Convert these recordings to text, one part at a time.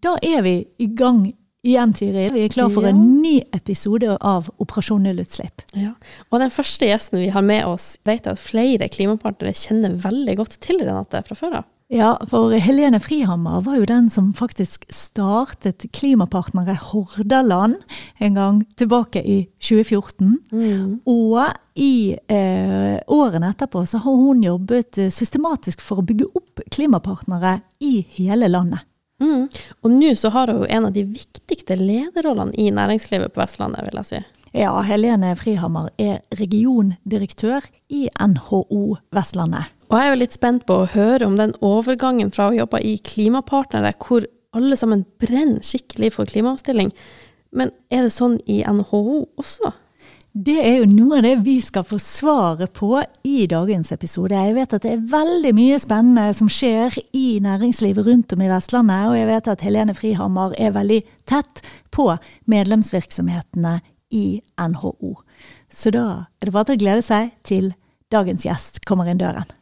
da er vi i gang igjen, Tiril. Vi er klar for Ja. en ny episode av Operasjon nullutslipp. Ja. Og den første gjesten vi har med oss, vet jeg at flere klimapartnere kjenner veldig godt til Renate fra før av. Ja, for Helene Frihammer var jo den som faktisk startet Klimapartnere Hordaland en gang tilbake i 2014. Og i eh, årene etterpå så har hun jobbet systematisk for å bygge opp klimapartnere i hele landet. Mm. Og nå så har hun en av de viktigste lederrollene i næringslivet på Vestlandet, vil jeg si. Ja, Helene Frihammer er regiondirektør i NHO Vestlandet. Og jeg er jo litt spent på å høre om den overgangen fra å jobbe i Klimapartnere, hvor alle sammen brenner skikkelig for klimaomstilling. Men er det sånn i NHO også? Det er jo noe av det vi skal få svaret på i dagens episode. Jeg vet at det er veldig mye spennende som skjer i næringslivet rundt om i Vestlandet, og jeg vet at Helene Frihammer er veldig tett på medlemsvirksomhetene i NHO. Så da er det bare til å glede seg til dagens gjest kommer inn døren.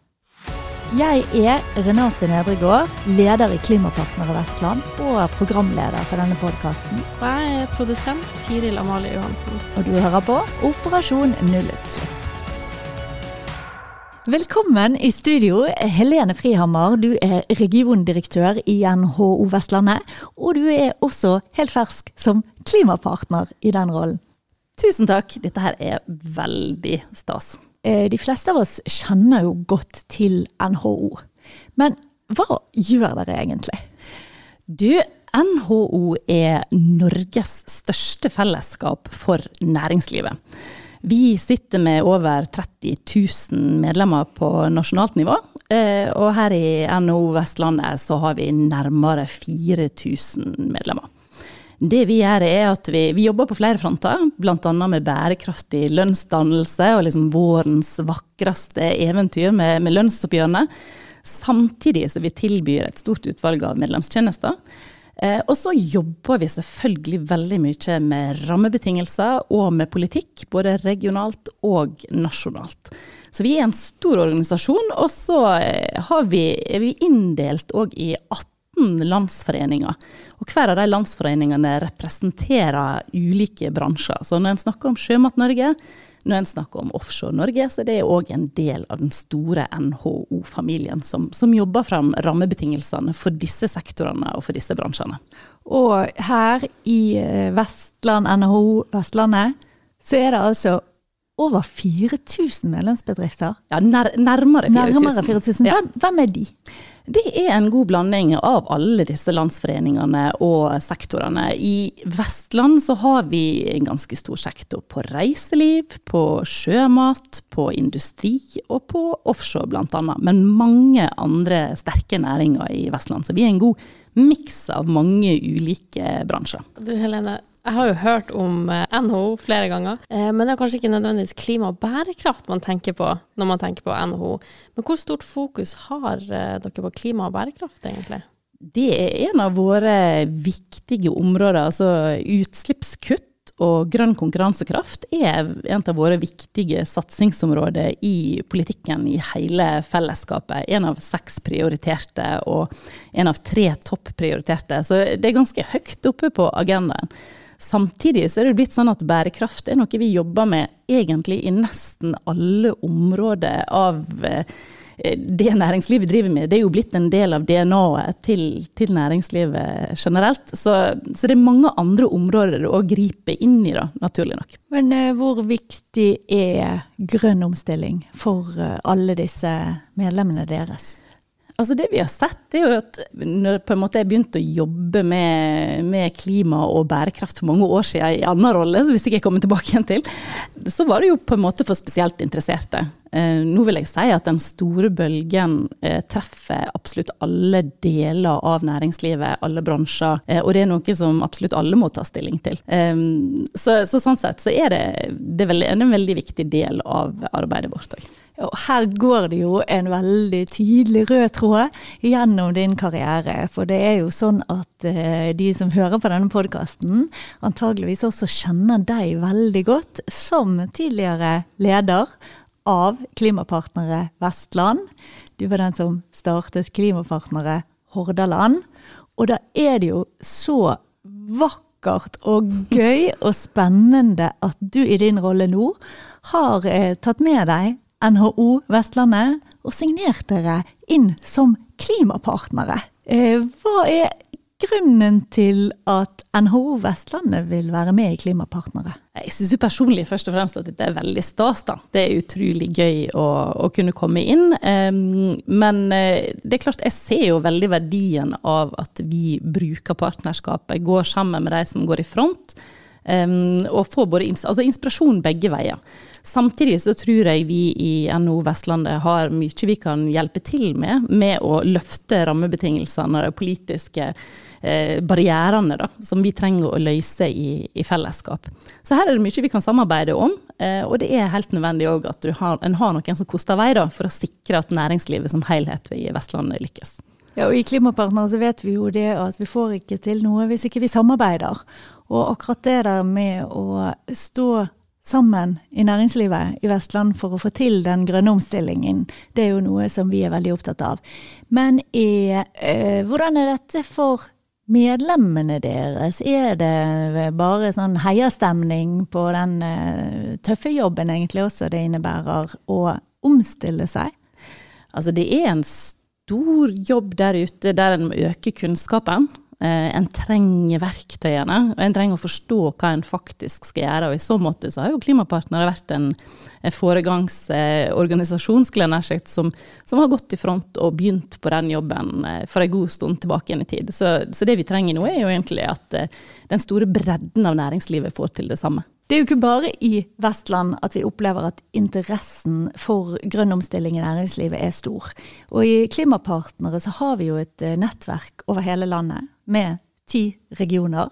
Jeg er Renate Nedregård, leder i Klimapartnere Vestland og programleder for denne podkasten. Og jeg er produsent Tiril Amalie Johansen. Og du hører på Operasjon nullutslipp. Velkommen i studio, Helene Frihammer. Du er regiondirektør i NHO Vestlandet. Og du er også helt fersk som klimapartner i den rollen. Tusen takk. Dette her er veldig stas. Eh, De fleste av oss kjenner jo godt til NHO. Men hva gjør dere egentlig? Du, NHO er Norges største fellesskap for næringslivet. Vi sitter med over 30 000 medlemmer på nasjonalt nivå. eh, Og her i NHO Vestlandet så har vi nærmere 4000 medlemmer. Det vi gjør er at vi, vi jobber på flere fronter, bl.a. med bærekraftig lønnsdannelse og liksom vårens vakreste eventyr med, med lønnsoppgjørene. Samtidig som vi tilbyr et stort utvalg av medlemstjenester. Eh, og så jobber vi selvfølgelig veldig mye med rammebetingelser og med politikk, både regionalt og nasjonalt. Så vi er en stor organisasjon, og så eh, har vi, er vi inndelt òg i 18 landsforeninger. Og hver av de landsforeningene representerer ulike bransjer. Så når en snakker om Sjømat Norge, når en snakker om Offshore Norge, så det er òg en del av den store NHO-familien som, som jobber fram rammebetingelsene for disse sektorene og for disse bransjene. Og her i eh, Vestland, NHO Vestlandet, så er det altså over 4000 medlemsbedrifter. Ja, nær, nærmere 4000. Nærmere 4000. Ja. Hvem, hvem er de? Det er en god blanding av alle disse landsforeningene og sektorene. I Vestland så har vi en ganske stor sektor på reiseliv, på sjømat, på industri og på offshore bl.a. Men mange andre sterke næringer i Vestland. Så vi er en god miks av mange ulike bransjer. Du Helene, jeg har jo hørt om eh, NHO flere ganger, eh, men det er kanskje ikke nødvendigvis klima og bærekraft man tenker på når man tenker på NHO. Men hvor stort fokus har eh, dere på klima og bærekraft, egentlig? Det er en av våre viktige områder. altså Utslippskutt og grønn konkurransekraft er en av våre viktige satsingsområder i politikken i hele fellesskapet. En av seks prioriterte og en av tre topp prioriterte. Så det er ganske høyt oppe på agendaen. Samtidig så er det blitt sånn at bærekraft er noe vi jobber med egentlig i nesten alle områder av eh, det næringslivet driver med. Det er jo blitt en del av DNA-et til, til næringslivet generelt. Så, så, det er mange andre områder å gripe inn i, da, naturlig nok. Men eh, hvor viktig er grønn omstilling for eh, alle disse medlemmene deres? Altså Det vi har sett, er jo at når jeg begynte å jobbe med, med, klima og bærekraft for mange år siden i annen rolle, hvis ikke jeg kommer tilbake igjen til, så var det jo på en måte for spesielt interesserte. Eh, nå vil jeg si at den store bølgen eh, treffer absolutt alle deler av næringslivet, alle bransjer, eh, og det er noe som absolutt alle må ta stilling til. Så, så, sånn sett så er det, det er en veldig viktig del av arbeidet vårt òg. Og her går det jo en veldig tydelig rød tråd gjennom din karriere. For det er jo sånn at eh, de som hører på denne podkasten, antageligvis også kjenner deg veldig godt som tidligere leder av Klimapartnere Vestland. Du var den som startet Klimapartnere Hordaland. Og da er det jo så vakkert og gøy og spennende at du i din rolle nå har eh, tatt med deg NHO Vestlandet og signert dere inn som klimapartnere. Eh, hva er grunnen til at NHO Vestlandet vil være med i Klimapartnere? Jeg syns personlig først og fremst at dette er veldig stas. da. Det er utrolig gøy å, å kunne komme inn. Men uh, det er klart, jeg ser jo veldig verdien av at vi bruker partnerskapet, går sammen med de som går i front. Um, og få både altså inspirasjon begge veier. Samtidig så tror jeg vi i NHO Vestlandet har mye vi kan hjelpe til med, med å løfte rammebetingelsene og de politiske eh, barrierene da, som vi trenger å løse i, i, fellesskap. Så her er det mye vi kan samarbeide om, eh, og det er helt nødvendig òg at har, en har noen som koster vei da, for å sikre at næringslivet som helhet i Vestlandet lykkes. Ja, og I Klimapartner så vet vi jo det at vi får ikke til noe hvis ikke vi samarbeider. Og akkurat det der med å stå sammen i næringslivet i Vestland for å få til den grønne omstillingen, det er jo noe som vi er veldig opptatt av. Men er, øh, hvordan er dette for medlemmene deres? Er det bare sånn heiastemning på den øh, tøffe jobben egentlig også det innebærer å omstille seg? Altså det er en stor jobb der ute der en må øke kunnskapen. Eh, en trenger verktøyene, og en trenger å forstå hva en faktisk skal gjøre. Og I så måte så har jo Klimapartnere vært en, foregangsorganisasjon skulle som, som, har gått i front og begynt på den jobben eh, for en god stund tilbake igjen i tid. Så, så det vi trenger nå, er jo egentlig at eh, den store bredden av næringslivet får til det samme. Det er jo ikke bare i Vestland at vi opplever at interessen for grønn omstilling i næringslivet er stor. Og i Klimapartnere så har vi jo et nettverk over hele landet med ti regioner.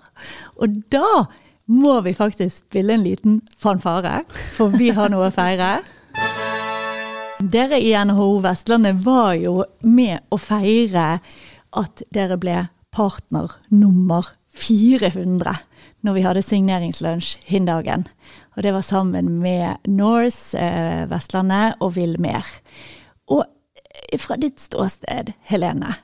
Og da må vi faktisk spille en liten fanfare, for vi har noe å feire. Dere i NHO Vestlandet var jo med å feire at dere ble partner nummer 400 når vi hadde signeringslunsj hin dagen. Og det var sammen med Norse, eh, Vestlandet og Villmer. Og fra ditt ståsted, Helene,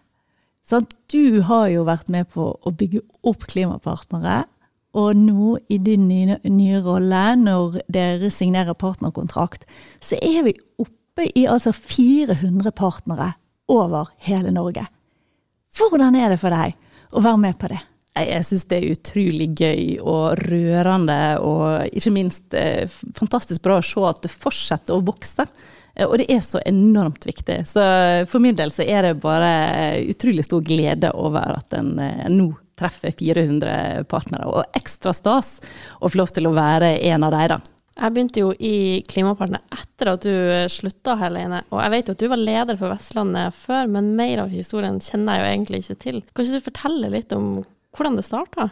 Sant? du har jo vært med på å bygge opp klimapartnere. Og nå, i din nye, nye rolle, når dere signerer partnerkontrakt, så er vi oppe i altså 400 partnere over hele Norge. Hvordan er det for deg å være med på det? Jeg syns det er utrolig gøy og rørende, og ikke minst eh, fantastisk bra å se at det fortsetter å vokse. Eh, og det er så enormt viktig. Så for min del så er det bare utrolig stor glede over at en, eh, nå treffer 400 partnere. Og ekstra stas å få lov til å være en av dem, da. Jeg begynte jo i Klimapartner etter at du slutta, Helene. Og jeg vet jo at du var leder for Vestlandet før, men mer av historien kjenner jeg jo egentlig ikke til. Kan ikke du fortelle litt om hvordan det starta?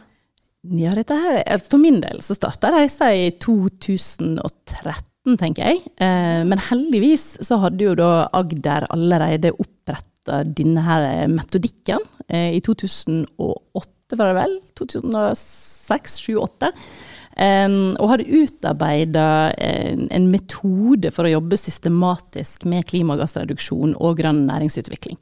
Ja, her, For min del så starta reisa i 2013 tenker jeg. Eh, men heldigvis så hadde jo da Agder allerede oppretta denne her metodikken eh, i 2008, var det vel? 2006, 2008. Og hadde utarbeida en metode for å jobbe systematisk med klimagassreduksjon og grønn næringsutvikling.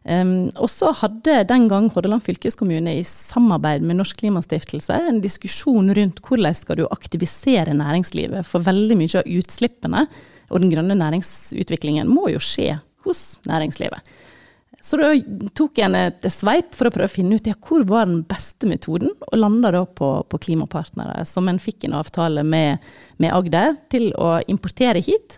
Um, og så hadde den gang Hordaland fylkeskommune i samarbeid med Norsk Klimastiftelse en diskusjon rundt hvordan skal du aktivisere næringslivet, for veldig mye av utslippene og den grønne næringsutviklingen må jo skje hos næringslivet. Så da tok jeg et sveip for å prøve å finne ut ja, hvor var den beste metoden, og landa da på, på, Klimapartnere, som en fikk en avtale med, med Agder til å importere hit.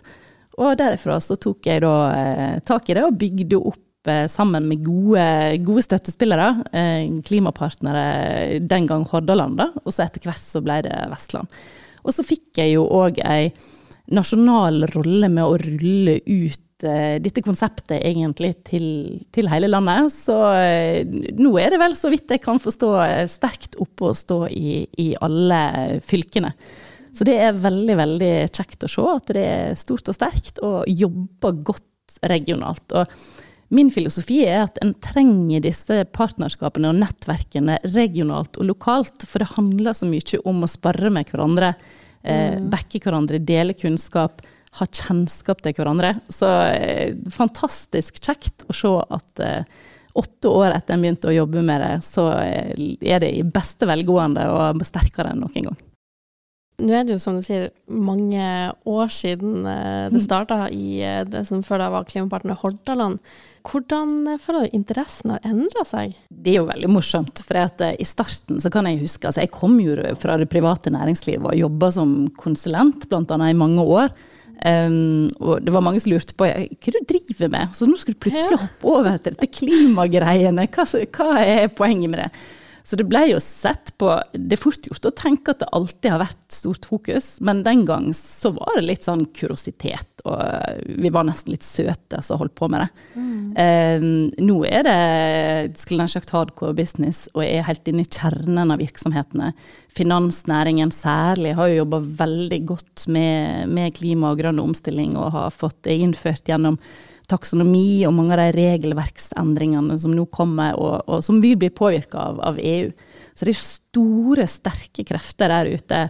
Og derifra så tok jeg da eh, tak i det og bygde opp sammen med gode, gode støttespillere, eh, klimapartnere, den gang Hordaland, da, og så etter hvert så ble det Vestland. Og så fikk jeg jo òg ei nasjonal rolle med å rulle ut eh, dette konseptet egentlig til, til, hele landet. Så nå er det vel, så vidt jeg kan forstå, sterkt oppe å stå i, i alle fylkene. Så det er veldig, veldig kjekt å se at det er stort og sterkt, og jobber godt regionalt. Og Min filosofi er at en trenger disse partnerskapene og nettverkene regionalt og lokalt, for det handler så mye om å sparre med hverandre, eh, mm. backe hverandre, dele kunnskap, ha kjennskap til hverandre. Så eh, fantastisk kjekt å se at eh, åtte år etter jeg begynte å jobbe med det, så er det i beste velgående og sterkere enn noen gang. Nå er det jo som du sier mange år siden eh, det mm. starta i eh, det som før da var Klimapartner Hordaland. Hvordan eh, føler du interessen har endra seg? Det er jo veldig morsomt. For i starten så kan jeg huske altså Jeg kom jo fra det private næringslivet og jobba som konsulent bl.a. i mange år. Um, og det var mange som lurte på hva du driver med. Så nå skal du plutselig hoppe over til dette klimagreiene. Hva, hva er poenget med det? Så det ble jo sett på Det er fort gjort å tenke at det alltid har vært stort fokus, men den gang så var det litt sånn kuriositet, og vi var nesten litt søte som holdt på med det. Mm. Eh, nå er det skulle nær sagt hardcore business og er helt inne i kjernen av virksomhetene. Finansnæringen særlig har jo jobba veldig godt med, med klima og grønn omstilling og har fått det innført gjennom taksonomi og mange av de regelverksendringene som nå kommer, og, og som vil bli påvirka av, av, EU. Så det er store, sterke krefter der ute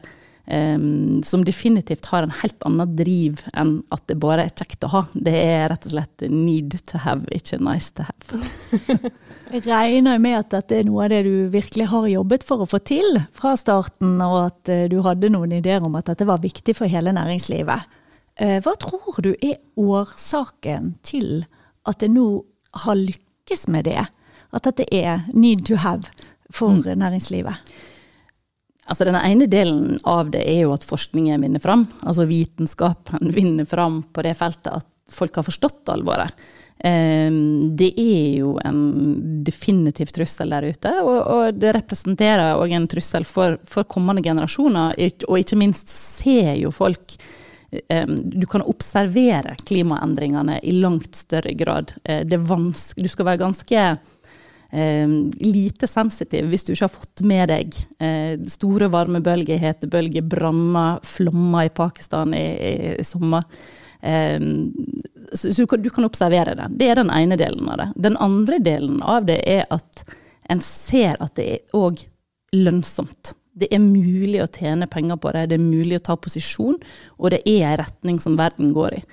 um, som definitivt har en helt annen driv enn at det bare er kjekt å ha. Det er rett og slett need to have, ikke nice to have. Jeg regner med at dette er noe av det du virkelig har jobbet for å få til fra starten, og at eh, du hadde noen ideer om at dette var viktig for hele næringslivet. Eh, hva tror du er årsaken til at det nå har lykkes med det? At dette er need to have for mm. næringslivet? Altså Den ene delen av det er jo at forskningen vinner fram. Altså vitenskapen vinner fram på det feltet at folk har forstått alvoret. Ehm, det er jo en definitiv trussel der ute, og, det representerer òg en trussel for, for kommende generasjoner. Og ikke minst ser jo folk du kan observere klimaendringene i langt større grad. Eh, du skal være ganske lite sensitiv hvis du ikke har fått med deg eh, store varmebølger, hetebølger, branner, flommer i Pakistan i, i sommer. så du kan observere det. Det er den ene delen av det. Den andre delen av det er at en ser at det er òg lønnsomt det er mulig å tjene penger på det, det er mulig å ta posisjon, og det er en retning som verden går i.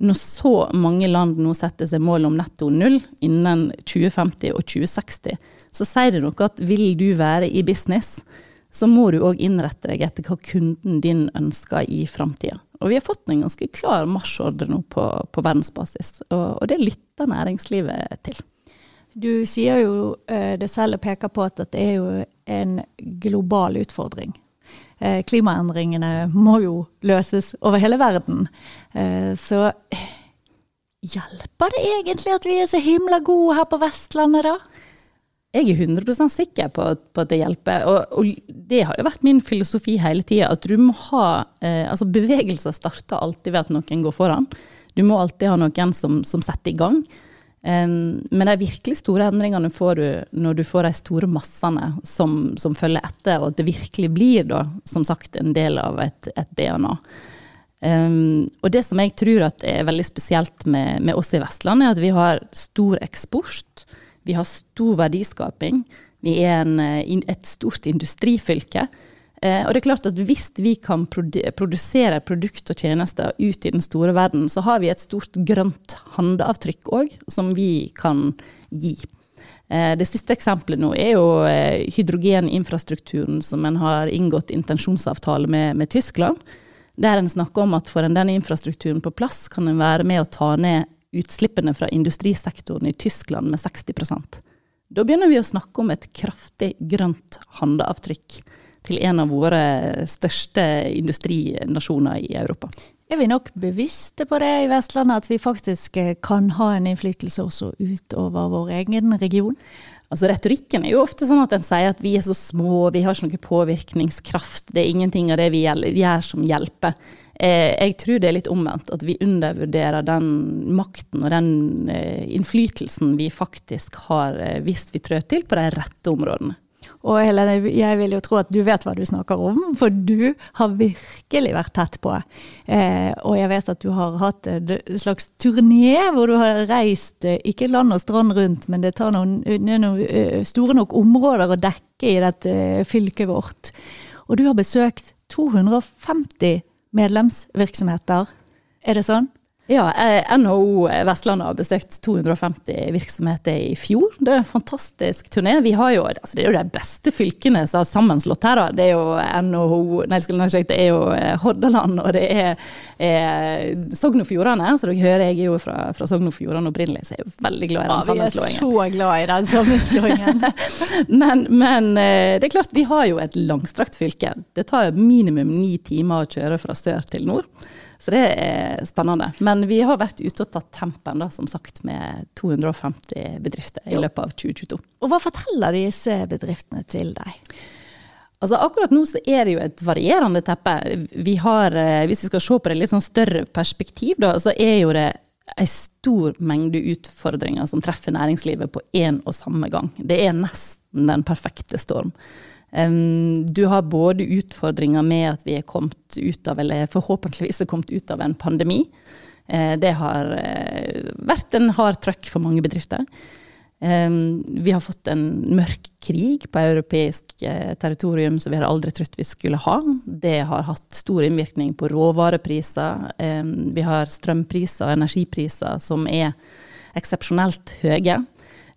Når så mange land nå setter seg mål om netto null innen 2050 og 2060, så sier det noe at vil du være i business, så må du òg innrette deg etter hva kunden din ønsker i framtida. Og vi har fått en ganske klar marsjordre nå på, på verdensbasis, og, og det lytter næringslivet til. Du sier jo eh, det selv og peker på at det er jo en global utfordring. Eh, klimaendringene må jo løses over hele verden. Eh, så hjelper det egentlig at vi er så himla gode her på Vestlandet, da? Jeg er 100 sikker på, på, at det hjelper, og, og, det har jo vært min filosofi hele tida. At du må ha eh, Altså, bevegelser starter alltid ved at noen går foran. Du må alltid ha noen som, som setter i gang. Um, men de virkelig store endringene får du når du får de store massene som, som, følger etter, og at det virkelig blir da, som sagt, en del av et, et DNA. Um, og det som jeg tror er veldig spesielt med, med, oss i Vestland, er at vi har stor eksport. Vi har stor verdiskaping. Vi er en, eh, et stort industrifylke. Eh, og det er klart at Hvis vi kan produsere produkt og tjenester ut i den store verden, så har vi et stort grønt handavtrykk òg, som vi kan gi. Eh, det siste eksempelet nå er jo eh, hydrogeninfrastrukturen som en har inngått intensjonsavtale med, med Tyskland. Der en snakker om at får en den infrastrukturen på plass, kan en være med å ta ned utslippene fra industrisektoren i Tyskland med 60% Da begynner vi å snakke om et kraftig grønt håndavtrykk til en av våre største industrinasjoner i Europa. Er vi nok bevisste på det i Vestlandet, at vi faktisk eh, kan ha en innflytelse også utover vår egen region? Altså Retorikken er jo ofte sånn at en sier at vi er så små, vi har ikke noe påvirkningskraft, det er ingenting av det vi gjør som hjelper. Eh, jeg tror det er litt omvendt, at vi undervurderer den makten og den eh, innflytelsen vi faktisk har hvis vi trår til på de rette områdene. Og Helene, jeg vil jo tro at du vet hva du snakker om, for du har virkelig vært tett på. Eh, og jeg vet at du har hatt en slags turné hvor du har reist eh, ikke land og strand rundt, men det tar noen, noen eh, store nok områder å dekke i dette eh, fylket vårt. Og du har besøkt 250 medlemsvirksomheter. Er det sånn? Ja, NHO Vestlandet har besøkt 250 virksomheter i fjor. Det er en fantastisk turné. Vi har jo, altså det er jo de beste fylkene som har sammenslått her. Da. Det er jo NHO, nei, det er jo eh, Hordaland og det er, er Sogn og Fjordane. Så dere hører jeg er jo fra, fra Sogn og Fjordane opprinnelig, så jeg er veldig glad i den sammenslåingen. Ja, vi er så glad i den sammenslåingen. men, men, eh, det er klart, vi har jo et langstrakt fylke. Det tar minimum ni timer å kjøre fra sør til nord. Så det er spennende. Men vi har vært ute og tatt tempen, da, som sagt, med 250 bedrifter i løpet av 2022. Og hva forteller disse bedriftene til deg? Altså Akkurat nå så er det jo et varierende teppe. Vi har, eh, Hvis vi skal se på det litt sånn større perspektiv, da, så er jo det en stor mengde utfordringer som treffer næringslivet på én og samme gang. Det er nesten den perfekte storm. Du har både utfordringer med at vi er kommet ut av, eller forhåpentligvis er kommet ut av en pandemi. Uh, det har uh, vært en hard trøkk for mange bedrifter. Vi har fått en mørk krig på europeisk uh, territorium som vi hadde aldri trodd vi skulle ha. Det har hatt stor innvirkning på råvarepriser. Vi har strømpriser og energipriser som er eksepsjonelt høye.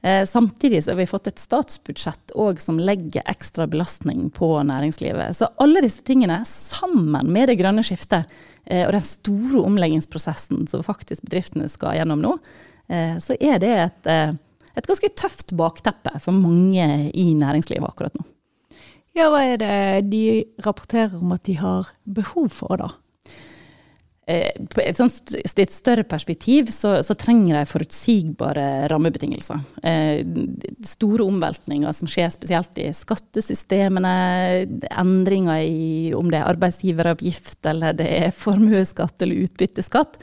Eh, samtidig så har vi fått et statsbudsjett som legger ekstra belastning på næringslivet. Så alle disse tingene, sammen med det grønne skiftet eh, og den store omleggingsprosessen som faktisk bedriftene skal gjennom nå, eh, så er det et, et ganske tøft bakteppe for mange i næringslivet akkurat nå. Ja, hva er det de rapporterer om at de har behov for, da? Eh, på et, sånt, et større perspektiv så, så, trenger de forutsigbare rammebetingelser. Eh, store omveltninger som skjer spesielt i skattesystemene, endringer i om det er arbeidsgiveravgift eller det er formuesskatt eller utbytteskatt.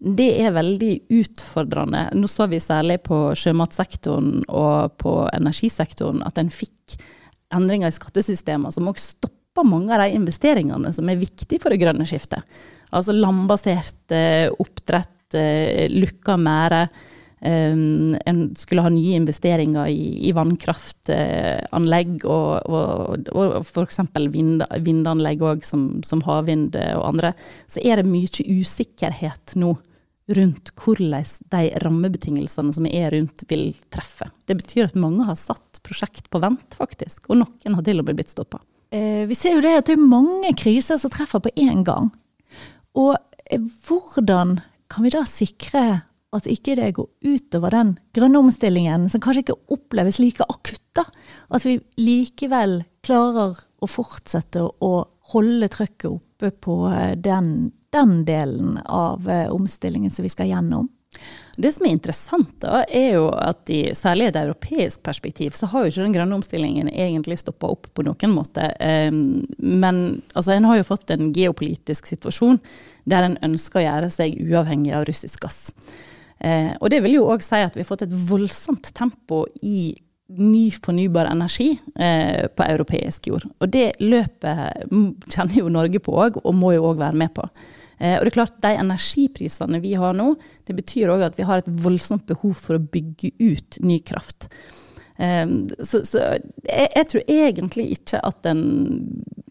Det er veldig utfordrende. Nå så vi særlig på sjømatsektoren og på energisektoren at en fikk endringer i skattesystemer som også stoppa mange av de investeringene som er viktige for det grønne skiftet. Altså landbasert eh, oppdrett, eh, lukka merde. Um, en skulle ha nye investeringer i, i vannkraftanlegg og, og, og f.eks. Vind, vindanlegg òg, som, som, havvind og andre. Så er det mye usikkerhet nå rundt hvordan de rammebetingelsene som er rundt, vil treffe. Det betyr at mange har satt prosjekt på vent, faktisk. Og noen har til og med blitt stoppa. Eh, vi ser jo det at det er mange kriser som treffer på én gang. Og eh, hvordan kan vi da sikre at ikke det går utover den grønne omstillingen, som kanskje ikke oppleves like akutt, da? At vi likevel klarer å fortsette å holde trøkket oppe på eh, den, den delen av omstillingen som vi skal gjennom? Det som er interessant, da, er jo at i særlig et europeisk perspektiv, så har jo ikke den grønne omstillingen egentlig stoppa opp på noen måte. Ehm, men altså, en har jo fått en geopolitisk situasjon der en ønsker å gjøre seg uavhengig av russisk gass. Eh, og det vil jo òg si at vi har fått et voldsomt tempo i ny fornybar energi eh, på europeisk jord. Og det løpet kjenner jo Norge på òg, og må jo òg være med på. Eh, og det er klart, De energiprisene vi har nå, det betyr òg at vi har et voldsomt behov for å bygge ut ny kraft. Ehm, så, så jeg, jeg, tror egentlig ikke at den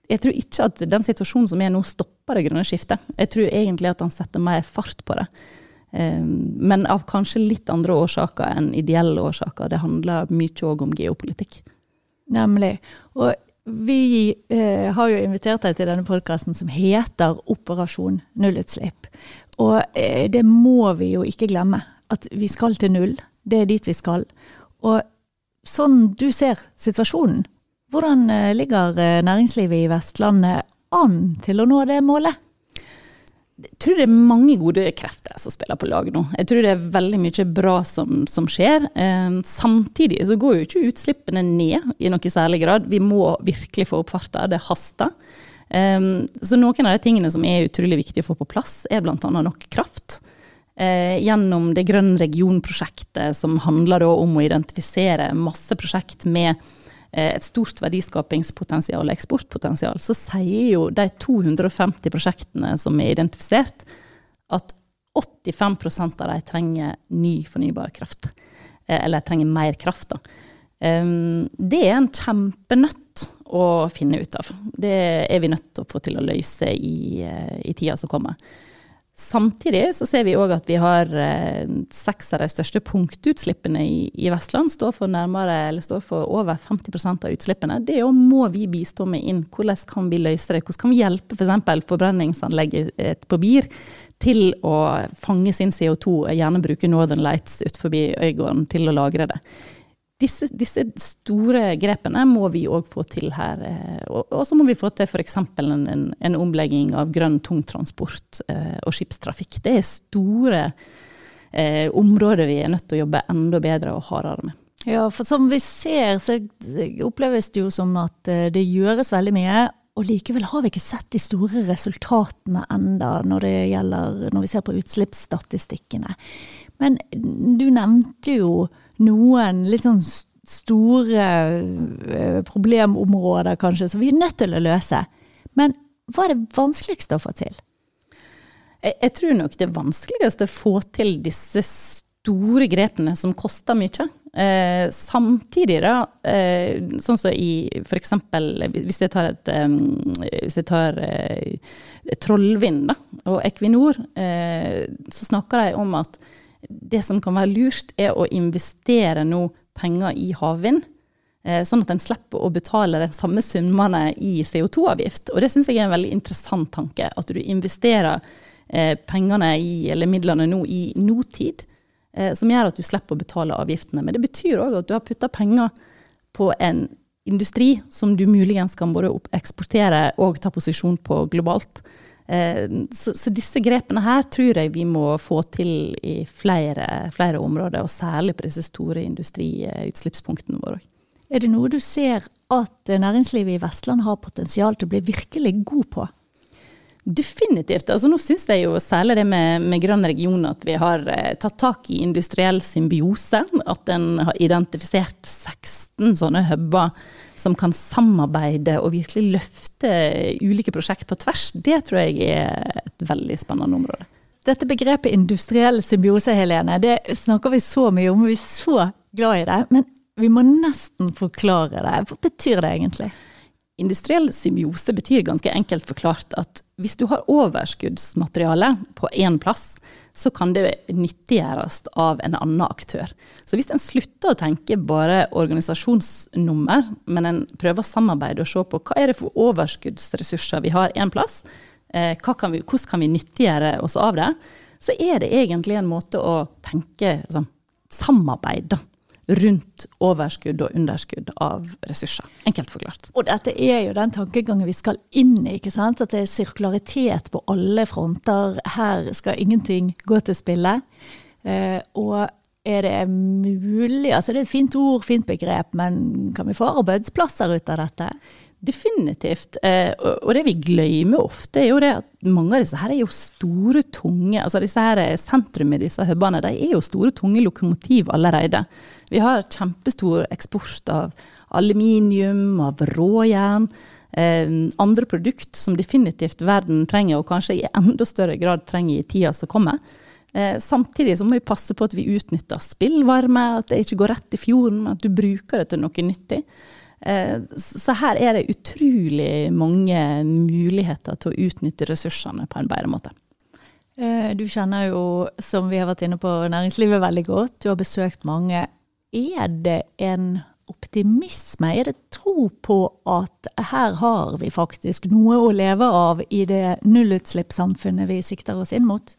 jeg tror ikke at den situasjonen som er nå, stopper det grønne skiftet. Jeg tror egentlig at han setter mer fart på det. Ehm, men av kanskje litt andre årsaker enn ideelle årsaker. Det handler mye òg om geopolitikk. Nemlig. Og vi eh, har jo invitert deg til denne podkasten som heter Operasjon nullutslipp. Og eh, det må vi jo ikke glemme. At vi skal til null. Det er dit vi skal. Og sånn du ser situasjonen, hvordan eh, ligger eh, næringslivet i Vestlandet an til å nå det målet? Jeg tror det er mange gode krefter som spiller på lag nå. Jeg tror det er veldig mye bra som, som skjer. Eh, samtidig så går jo ikke utslippene ned i noe særlig grad. Vi må virkelig få opp farta. Det haster. Eh, så noen av de tingene som er utrolig viktige å få på plass, er bl.a. nok kraft. Eh, gjennom det Grønn region-prosjektet, som handler om å identifisere masse prosjekt med et stort verdiskapingspotensial og eksportpotensial, så sier jo de 250 prosjektene som er identifisert, at 85% av dem trenger ny fornybar kraft. Eh, eller trenger mer kraft, da. Det er en kjempenøtt å finne ut av. Det er vi nødt til å få til å løse i, eh, i tida som kommer. Samtidig så ser vi òg at vi har eh, seks av de største punktutslippene i, i Vestland. Står for, nærmere, står for over 50% av utslippene. Det må vi bistå med inn. Hvordan kan vi løse det? Hvordan kan vi hjelpe f.eks. For forbrenningsanlegget på BIR til å fange sin CO2, gjerne bruke Northern Lights utenfor Øygården til å lagre det disse, disse, store grepene må vi òg få til her. Eh, og så må vi få til f.eks. En, en, omlegging av grønn tungtransport eh, og skipstrafikk. Det er store eh, områder vi er nødt til å jobbe enda bedre og hardere med. Ja, for som vi ser, så oppleves det jo som at eh, det gjøres veldig mye. Og likevel har vi ikke sett de store resultatene enda når det gjelder, når vi ser på utslippsstatistikkene. Men du nevnte jo noen litt sånn store eh, problemområder, kanskje, som vi er nødt til å løse. Men hva er det vanskeligste å få til? Jeg, jeg tror nok det vanskeligste er å få til disse store grepene som koster mye. Eh, samtidig, da, eh, sånn som i f.eks. hvis jeg tar, et, um, hvis jeg tar eh, Trollvind da, og Equinor, eh, så snakker de om at det som kan være lurt, er å investere nå penger i havvind. Eh, sånn at en slipper å betale de samme summene i CO2-avgift. Og det syns jeg er en veldig interessant tanke. At du investerer eh, pengene i, eller midlene nå i nåtid. Eh, som gjør at du slipper å betale avgiftene. Men det betyr òg at du har putta penger på en industri som du muligens kan både eksportere og ta posisjon på globalt. Eh, så, så, disse grepene her tror jeg vi må få til i flere, flere områder, og særlig på disse store industriutslippspunktene våre. Er det noe du ser at næringslivet i Vestland har potensial til å bli virkelig god på? Definitivt. Altså, nå syns jeg jo særlig det med, med grønn region at vi har eh, tatt tak i industriell symbiose. At en har identifisert 16 sånne huber som kan samarbeide og virkelig løfte ulike prosjekt på tvers. Det tror jeg er et veldig spennende område. Dette begrepet industriell symbiose, Helene, det snakker vi så mye om, vi er så glad i det. Men vi må nesten forklare det. Hva betyr det egentlig? Industriell symbiose betyr ganske enkelt forklart at hvis du har overskuddsmateriale på én plass, så kan det nyttiggjøres av en annen aktør. Så hvis en slutter å tenke bare organisasjonsnummer, men en prøver å samarbeide og se på hva er det for overskuddsressurser vi har én plass, eh, kan vi, hvordan kan vi nyttiggjøre oss av det, så er det egentlig en måte å tenke liksom, samarbeid, da rundt overskudd og underskudd av ressurser. Enkelt forklart. Og dette er jo den tankegangen vi skal inn i. ikke sant? At det er sirkularitet på alle fronter. Her skal ingenting gå til spille. Eh, og er det mulig Altså det er et fint ord, fint begrep, men kan vi få arbeidsplasser ut av dette? Definitivt. Eh, og det vi glemmer ofte, er jo det at mange av disse her er jo store, tunge altså disse her Sentrum i disse hubene de er jo store, tunge lokomotiv allerede. Vi har kjempestor eksport av aluminium, av råjern. Eh, andre produkt som definitivt verden trenger, og kanskje i enda større grad trenger i tida som kommer. Eh, samtidig så må vi passe på at vi utnytter spillvarme, at det ikke går rett i fjorden, men at du bruker det til noe nyttig. Eh, så her er det utrolig mange muligheter til å utnytte ressursene på en bedre måte. Eh, du kjenner jo, som vi har vært inne på, næringslivet veldig godt. Du har besøkt mange. Er det en optimisme? Er det tro på at her har vi faktisk noe å leve av i det nullutslippssamfunnet vi sikter oss inn mot?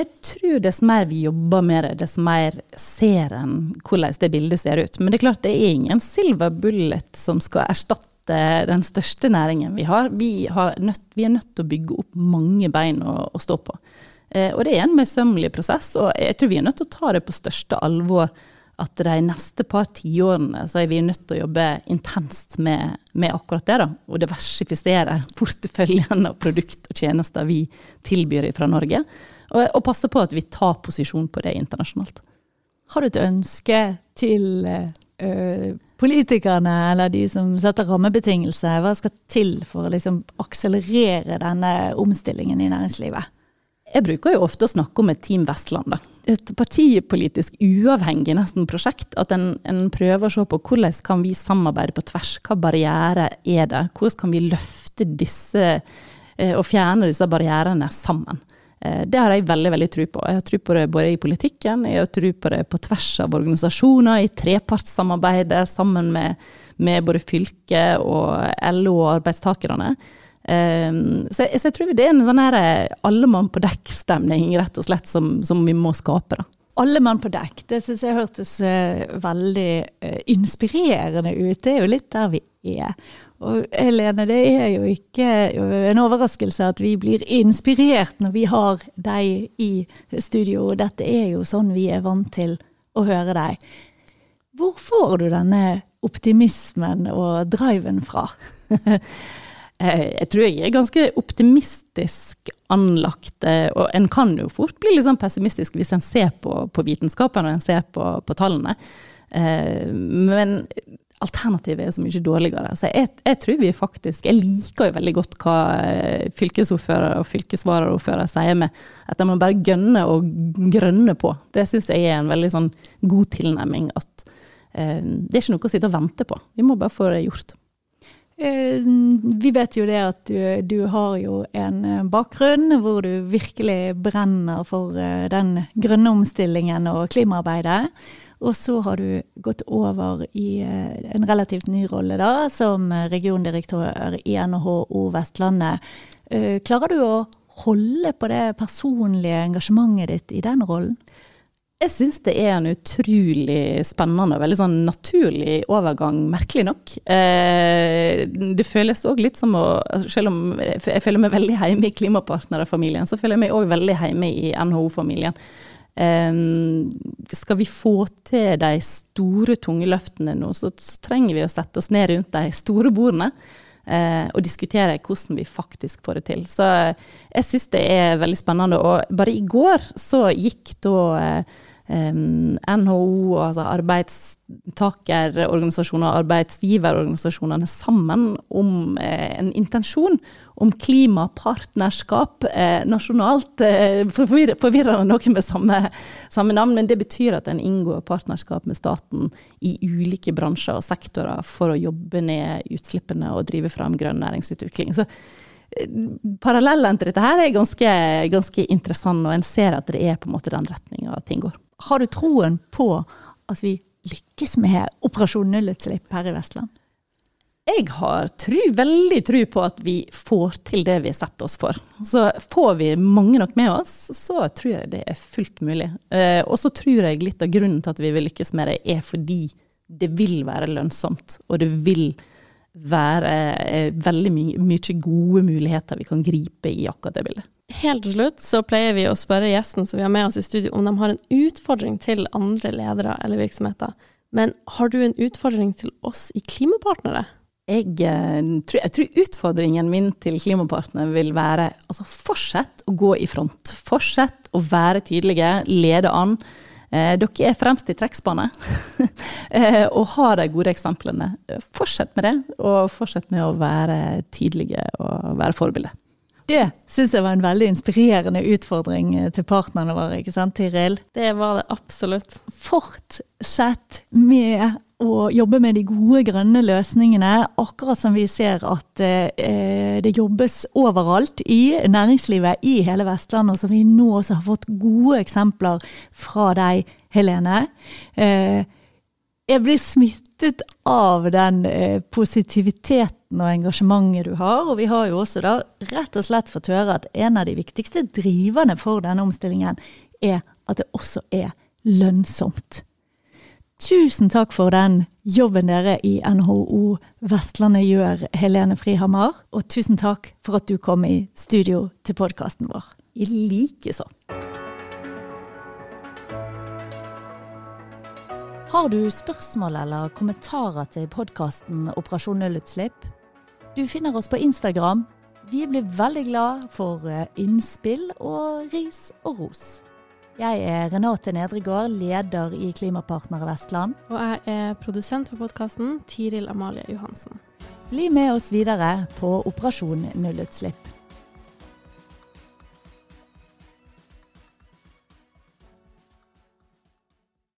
Jeg tror dess mer vi jobber med det, dess mer ser en hvordan det bildet ser ut. Men det er klart det er ingen silver bullet som skal erstatte den største næringen vi har. Vi, har nødt, vi er nødt til å bygge opp mange bein å, å stå på. Eh, og det er en møysommelig prosess, og jeg tror vi er nødt til å ta det på største alvor at de neste par tiårene så er vi nødt til å jobbe intenst med, med akkurat det. da, Og diversifisere porteføljen av produkt og tjenester vi tilbyr fra Norge. Og, og passe på at vi tar posisjon på det internasjonalt. Har du et ønske til ø, politikerne eller de som setter rammebetingelser? Hva skal til for å liksom akselerere denne omstillingen i næringslivet? Jeg bruker jo ofte å snakke om et Team Vestland. Da. Et partipolitisk uavhengig nesten prosjekt. At en, en, prøver å se på hvordan kan vi samarbeide på tvers. Hva barrierer er det? Hvordan kan vi løfte disse og fjerne disse barrierene sammen? Eh, det har jeg veldig veldig tro på. Jeg har tro på det både i politikken, jeg har tro på det på tvers av organisasjoner, i trepartssamarbeidet sammen med, med både fylket og LO og arbeidstakerne. Um, så, jeg, så, jeg, tror det er en sånn her eh, alle mann på dekk-stemning, rett og slett, som, som vi må skape. da. Alle mann på dekk, det syns jeg hørtes veldig inspirerende ut. Det er jo litt der vi er. Og Helene, det er jo ikke en overraskelse at vi blir inspirert når vi har deg i studio. og Dette er jo sånn vi er vant til å høre deg. Hvor får du denne optimismen og driven fra? Eh, jeg tror jeg er ganske optimistisk anlagt, eh, og en kan jo fort bli litt sånn pessimistisk hvis en ser på, på vitenskapen og en ser på, på tallene. Eh, men alternativet er så mye dårligere. Så jeg, jeg, tror vi faktisk Jeg liker jo veldig godt hva fylkesordfører og fylkesvaraordfører sier med at de bare gønne og grønne på. Det syns jeg er en veldig sånn god tilnærming. At eh, det er ikke noe å sitte og vente på. Vi må bare få det gjort. Eh, vi vet jo det at du, du, har jo en eh, bakgrunn hvor du virkelig brenner for eh, den grønne omstillingen og klimaarbeidet. Og så har du gått over i en relativt ny rolle da, som regiondirektør i NHO Vestlandet. Klarer du å holde på det personlige engasjementet ditt i den rollen? Jeg syns det er en utrolig spennende og veldig sånn naturlig overgang, merkelig nok. Eh, det føles òg litt som å Selv om jeg føler meg veldig hjemme i klimapartnerfamilien, så føler jeg meg òg veldig hjemme i NHO-familien. Eh, skal vi få til de store, tunge løftene nå, så, så, trenger vi å sette oss ned rundt de store bordene. uh, og diskutere hvordan vi faktisk får det til. Så jeg syns det er veldig spennende. Og bare i går så gikk da eh, NHO, altså arbeidstakerorganisasjoner og arbeidsgiverorganisasjonene sammen om eh, en intensjon om klimapartnerskap eh, nasjonalt. Eh, forvirrende noe med samme, samme, navn, men det betyr at en inngår partnerskap med staten i ulike bransjer og sektorer for å jobbe ned utslippene og drive fram grønn næringsutvikling. Så parallellen til dette her er ganske, ganske interessant, og en ser at det er på en måte den retninga ting går. Har du troen på at vi lykkes med Operasjon nullutslipp her i Vestland? Jeg har tru, veldig tro på at vi får til det vi setter oss for. Så får vi mange nok med oss, så tror jeg det er fullt mulig. Eh, og så tror jeg litt av grunnen til at vi vil lykkes med det, er fordi det vil være lønnsomt. Og det vil være eh, veldig my mye gode muligheter vi kan gripe i akkurat det bildet. Helt til slutt så pleier vi å spørre gjesten som vi har med oss i studio, om de har en utfordring til andre ledere eller virksomheter. Men har du en utfordring til oss i Klimapartnere? Jeg, eh, tror, jeg tror utfordringen min til Klimapartnere vil være altså fortsett å gå i front. Fortsett å være tydelige, lede an. Eh, dere er fremst i trekkspannet eh, og har de gode eksemplene. Fortsett med det, og fortsett med å være tydelige og være forbilde. Det syns jeg var en veldig inspirerende utfordring eh, til partnerne våre, ikke sant Tiril? Det var det absolutt. Fortsett med å jobbe med de gode grønne løsningene, akkurat som vi ser at eh, det jobbes overalt i næringslivet i hele Vestlandet, og som vi nå også har fått gode eksempler fra deg, Helene. Eh, jeg blir smittet av den eh, positiviteten og engasjementet du har. Og vi har jo også da rett og slett fått høre at en av de viktigste driverne for denne omstillingen er at det også er lønnsomt. Tusen takk for den jobben dere i NHO Vestlandet gjør, Helene Frihammer. Og tusen takk for at du kom i studio til podkasten vår. I likeså. Har du spørsmål eller kommentarer til podkasten Operasjon nullutslipp? Du finner oss på Instagram. Vi blir veldig glad for eh, innspill og ris og ros. Jeg er Renate Nedregård, leder i Klimapartnere Vestland. Og jeg er produsent for podkasten, Tiril Amalie Johansen. Bli med oss videre på Operasjon nullutslipp.